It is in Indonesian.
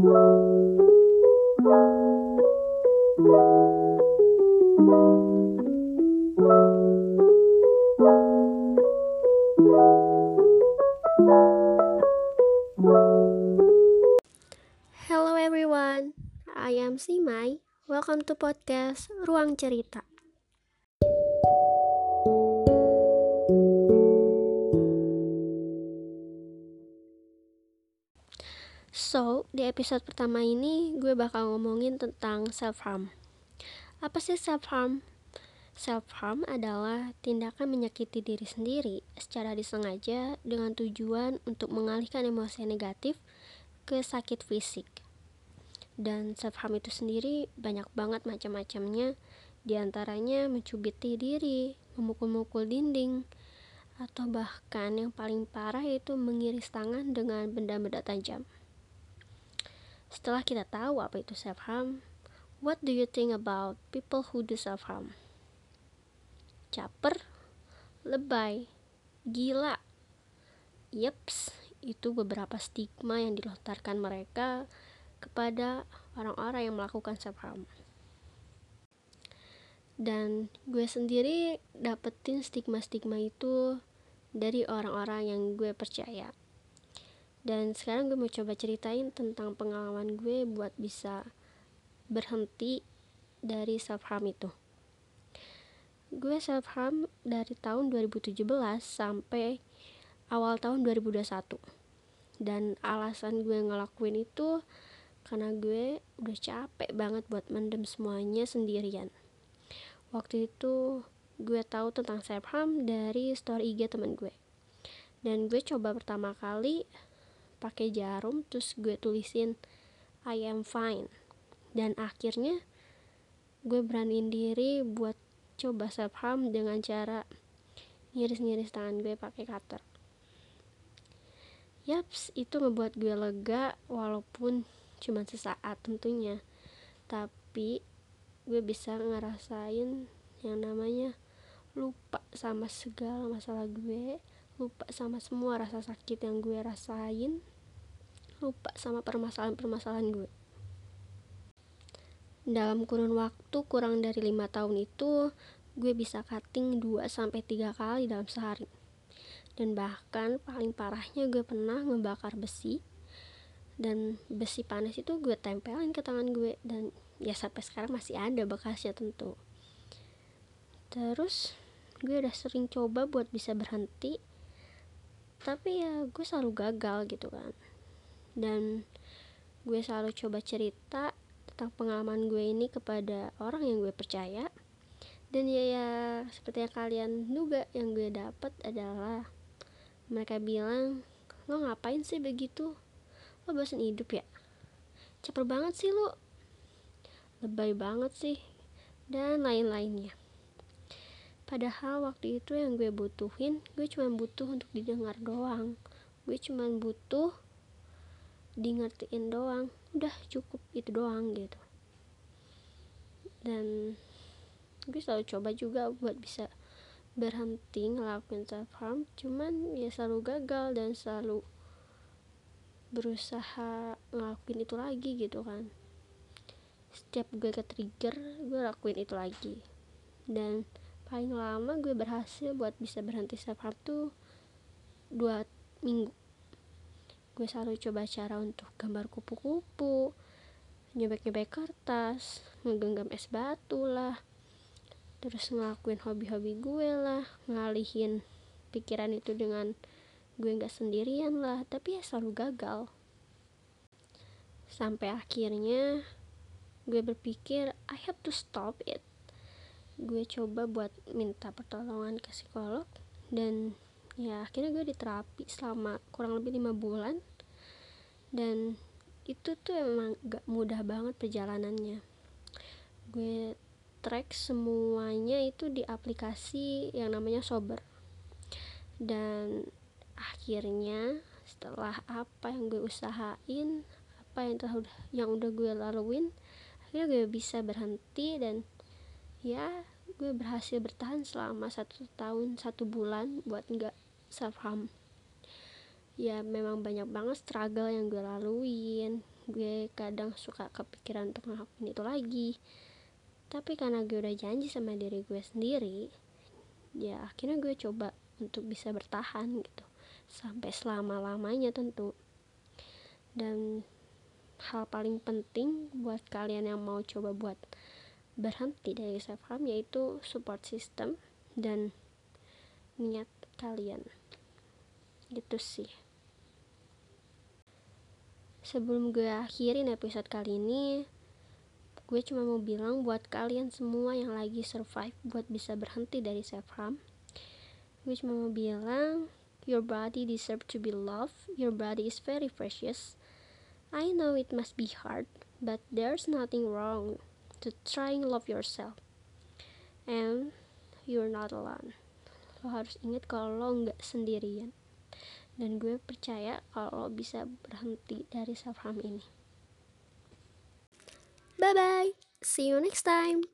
Hello everyone, I am Simai. Welcome to podcast Ruang Cerita. Episode pertama ini gue bakal ngomongin tentang self harm. Apa sih self harm? Self harm adalah tindakan menyakiti diri sendiri secara disengaja dengan tujuan untuk mengalihkan emosi negatif ke sakit fisik. Dan self harm itu sendiri banyak banget macam-macamnya, di antaranya mencubiti diri, memukul-mukul dinding, atau bahkan yang paling parah yaitu mengiris tangan dengan benda-benda tajam. Setelah kita tahu apa itu self harm, what do you think about people who do self harm? Caper, lebay, gila. Yeps, itu beberapa stigma yang dilontarkan mereka kepada orang-orang yang melakukan self harm. Dan gue sendiri dapetin stigma-stigma itu dari orang-orang yang gue percaya dan sekarang gue mau coba ceritain tentang pengalaman gue buat bisa berhenti dari self harm itu. Gue self harm dari tahun 2017 sampai awal tahun 2021 dan alasan gue ngelakuin itu karena gue udah capek banget buat mendem semuanya sendirian. Waktu itu gue tahu tentang self harm dari story IG temen gue. Dan gue coba pertama kali pakai jarum terus gue tulisin I am fine. Dan akhirnya gue beraniin diri buat coba self harm dengan cara ngiris-ngiris tangan gue pakai cutter. Yaps itu ngebuat gue lega walaupun cuma sesaat tentunya. Tapi gue bisa ngerasain yang namanya lupa sama segala masalah gue lupa sama semua rasa sakit yang gue rasain lupa sama permasalahan-permasalahan gue. Dalam kurun waktu kurang dari lima tahun itu gue bisa cutting 2 sampai 3 kali dalam sehari. Dan bahkan paling parahnya gue pernah membakar besi dan besi panas itu gue tempelin ke tangan gue dan ya sampai sekarang masih ada bekasnya tentu. Terus gue udah sering coba buat bisa berhenti tapi ya gue selalu gagal gitu kan dan gue selalu coba cerita tentang pengalaman gue ini kepada orang yang gue percaya. Dan ya ya seperti yang kalian duga yang gue dapat adalah mereka bilang lo ngapain sih begitu? Lo bosan hidup ya? Caper banget sih lo. Lebay banget sih. Dan lain-lainnya. Padahal waktu itu yang gue butuhin gue cuma butuh untuk didengar doang. Gue cuma butuh di doang udah cukup itu doang gitu. Dan gue selalu coba juga buat bisa berhenti ngelakuin self harm cuman ya selalu gagal dan selalu berusaha ngelakuin itu lagi gitu kan. Setiap gue ke trigger gue lakuin itu lagi. Dan paling lama gue berhasil buat bisa berhenti self harm tuh dua minggu gue selalu coba cara untuk gambar kupu-kupu nyebek-nyebek kertas ngegenggam es batu lah terus ngelakuin hobi-hobi gue lah ngalihin pikiran itu dengan gue nggak sendirian lah tapi ya selalu gagal. Sampai akhirnya gue berpikir I have to stop it. Gue coba buat minta pertolongan ke psikolog dan ya akhirnya gue diterapi selama kurang lebih lima bulan dan itu tuh emang gak mudah banget perjalanannya. Gue track semuanya itu di aplikasi yang namanya Sober. Dan akhirnya setelah apa yang gue usahain apa yang telah yang udah gue laluin akhirnya gue bisa berhenti dan ya gue berhasil bertahan selama satu tahun satu bulan buat nggak self harm ya memang banyak banget struggle yang gue laluin. Gue kadang suka kepikiran untuk ngelakuin itu lagi. Tapi karena gue udah janji sama diri gue sendiri ya akhirnya gue coba untuk bisa bertahan gitu. Sampai selama-lamanya tentu. Dan hal paling penting buat kalian yang mau coba buat berhenti dari self harm yaitu support system dan niat kalian. Gitu sih sebelum gue akhirin episode kali ini gue cuma mau bilang buat kalian semua yang lagi survive buat bisa berhenti dari self harm gue cuma mau bilang your body deserve to be loved your body is very precious. I know it must be hard but there's nothing wrong to trying love yourself. And you're not alone. Lo harus ingat kalau lo nggak sendirian dan gue percaya kalau bisa berhenti dari self harm ini. Bye bye see you next time